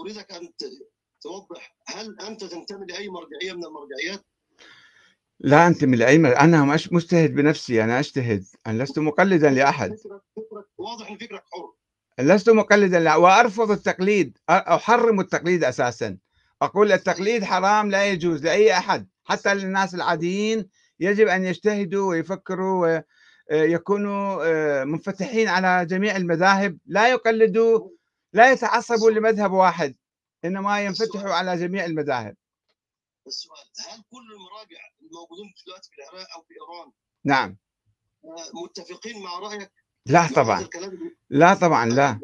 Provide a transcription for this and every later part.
أريدك أن توضح هل أنت تنتمي لأي مرجعية من المرجعيات؟ لا أنتمي لأي مر... أنا مش مجتهد بنفسي أنا أجتهد أنا لست مقلدا لأحد. فكرك فكرك واضح إن فكرك حر. لست مقلدا لا وأرفض التقليد أحرم التقليد أساسا. أقول التقليد حرام لا يجوز لأي أحد حتى للناس العاديين يجب أن يجتهدوا ويفكروا ويكونوا آه، منفتحين على جميع المذاهب لا يقلدوا لا يتعصبوا لمذهب واحد إنما ينفتحوا على جميع المذاهب. السؤال هل كل المراجع الموجودين دلوقتي في العراق أو في إيران نعم. آه، متفقين مع رأيك؟ لا طبعا؟ لا طبعا لا.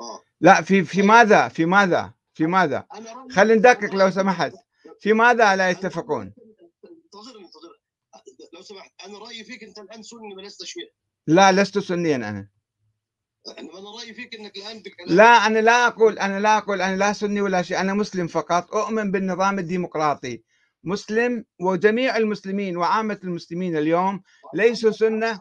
آه. لا في في ماذا؟ في ماذا؟ في ماذا؟ أنا رأيي خلي ندقق لو سمحت. في ماذا لا يتفقون؟ انتظرني انتظرني. لو سمحت أنا رأيي فيك أنت الآن سني ولست شيعي. لا لست سنيا أنا. أنا رأيي فيك إنك الآن لا أنا لا أقول أنا لا أقول أنا لا سني ولا شيء أنا مسلم فقط. أؤمن بالنظام الديمقراطي. مسلم وجميع المسلمين وعامة المسلمين اليوم ليسوا سنة.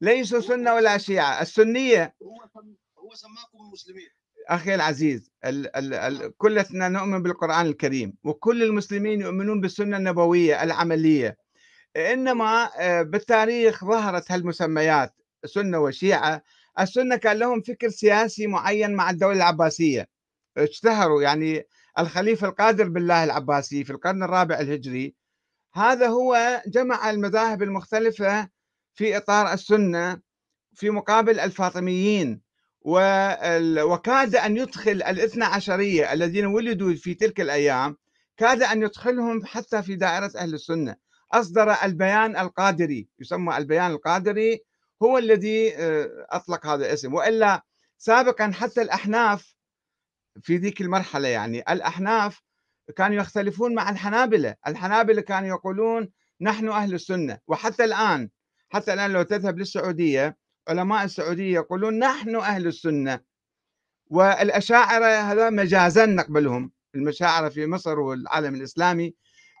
ليسوا سنة ولا شيعة. السنية هو سم- هو سماكم مسلمين. أخي العزيز ال ال ال كلنا نؤمن بالقرآن الكريم وكل المسلمين يؤمنون بالسنة النبوية العملية. إنما آه، بالتاريخ ظهرت هالمسميات. سنة وشيعة. السنة كان لهم فكر سياسي معين مع الدولة العباسية. اشتهروا يعني الخليفة القادر بالله العباسي في القرن الرابع الهجري. هذا هو جمع المذاهب المختلفة في إطار السنة في مقابل الفاطميين. وكاد أن يدخل الاثنى عشرية الذين ولدوا في تلك الأيام كاد أن يدخلهم حتى في دائرة أهل السنة. أصدر البيان القادري يسمى البيان القادري هو الذي آه، أطلق هذا الاسم. وإلا سابقا حتى الأحناف في ذيك المرحلة يعني الأحناف كانوا يختلفون مع الحنابلة. الحنابلة كانوا يقولون نحن أهل السنة. وحتى الآن حتى الآن لو تذهب للسعودية علماء السعودية يقولون نحن أهل السنة. والأشاعرة هذا مجازا نقبلهم. المشاعرة في مصر والعالم الإسلامي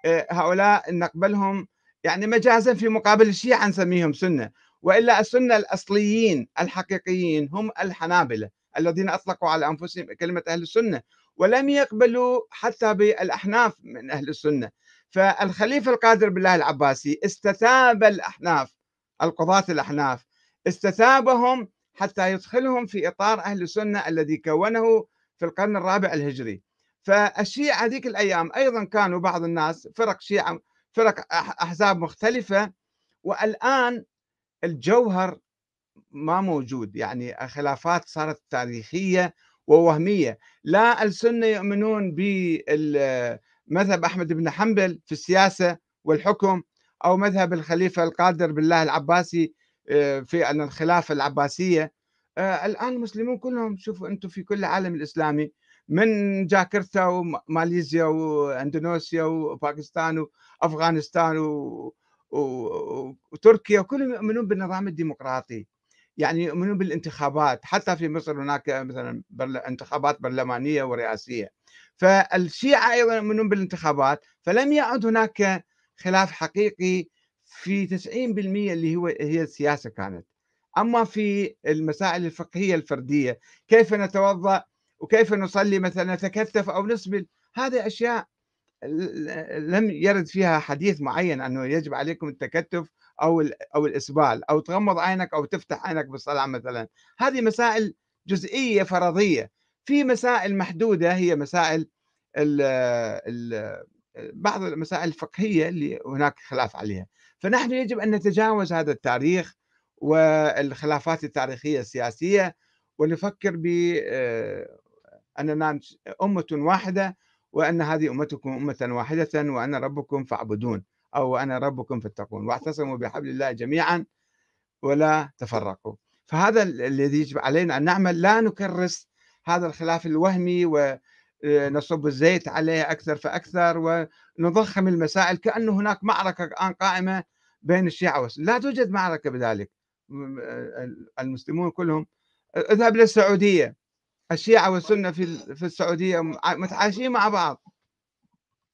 آه، هؤلاء نقبلهم يعني مجازا في مقابل الشيعة نسميهم سنة. وإلا السنة الأصليين الحقيقيين هم الحنابلة الذين أطلقوا على أنفسهم كلمة أهل السنة ولم يقبلوا حتى بالأحناف من أهل السنة. فالخليفة القادر بالله العباسي استتاب الأحناف القضاة الأحناف استتابهم حتى يدخلهم في إطار أهل السنة الذي كونه في القرن الرابع الهجري. فالشيعة هذيك الأيام أيضا كانوا بعض الناس فرق شيعة فرق أحزاب مختلفة والآن الجوهر ما موجود يعني خلافات صارت تاريخية ووهمية. لا السنة يؤمنون بمذهب أحمد بن حنبل في السياسة والحكم أو مذهب الخليفة القادر بالله العباسي آه، في أن الخلافة العباسية. آه، الآن المسلمون كلهم شوفوا أنتم في كل العالم الإسلامي من جاكرتا وماليزيا وأندونيسيا وباكستان وأفغانستان و... وتركيا كلهم يؤمنون بالنظام الديمقراطي. يعني يؤمنون بالانتخابات. حتى في مصر هناك مثلا. انتخابات برلمانية ورئاسية. فالشيعة أيضا يؤمنون بالانتخابات. فلم يعد هناك خلاف حقيقي في 90% اللي هو هي السياسة كانت. أما في المسائل الفقهية الفردية كيف نتوضأ وكيف نصلي مثلا نتكتف أو نسبل هذه أشياء لم يرد فيها حديث معين أنه يجب عليكم التكتف أو أو الإسبال أو تغمض عينك أو تفتح عينك بالصلاة مثلا. هذه مسائل جزئية فرضية. في مسائل محدودة هي مسائل ال ال بعض المسائل الفقهية اللي هناك خلاف عليها. فنحن يجب أن نتجاوز هذا التاريخ والخلافات التاريخية السياسية ونفكر ب آه، أننا أمة واحدة وأن هذه أمتكم أمة واحدة وأنا ربكم فاعبدون أو أنا ربكم فاتقون. واعتصموا بحبل الله جميعا ولا تفرقوا. فهذا الذي يجب علينا أن نعمل لا نكرس هذا الخلاف الوهمي ونصب الزيت عليه أكثر فأكثر ونضخم المسائل. كانه هناك معركة الآن قائمة بين الشيعة والسنة لا توجد معركة بذلك. المسلمون كلهم. اذهب للسعودية. الشيعة والسنة في في السعودية متعايشين مع بعض.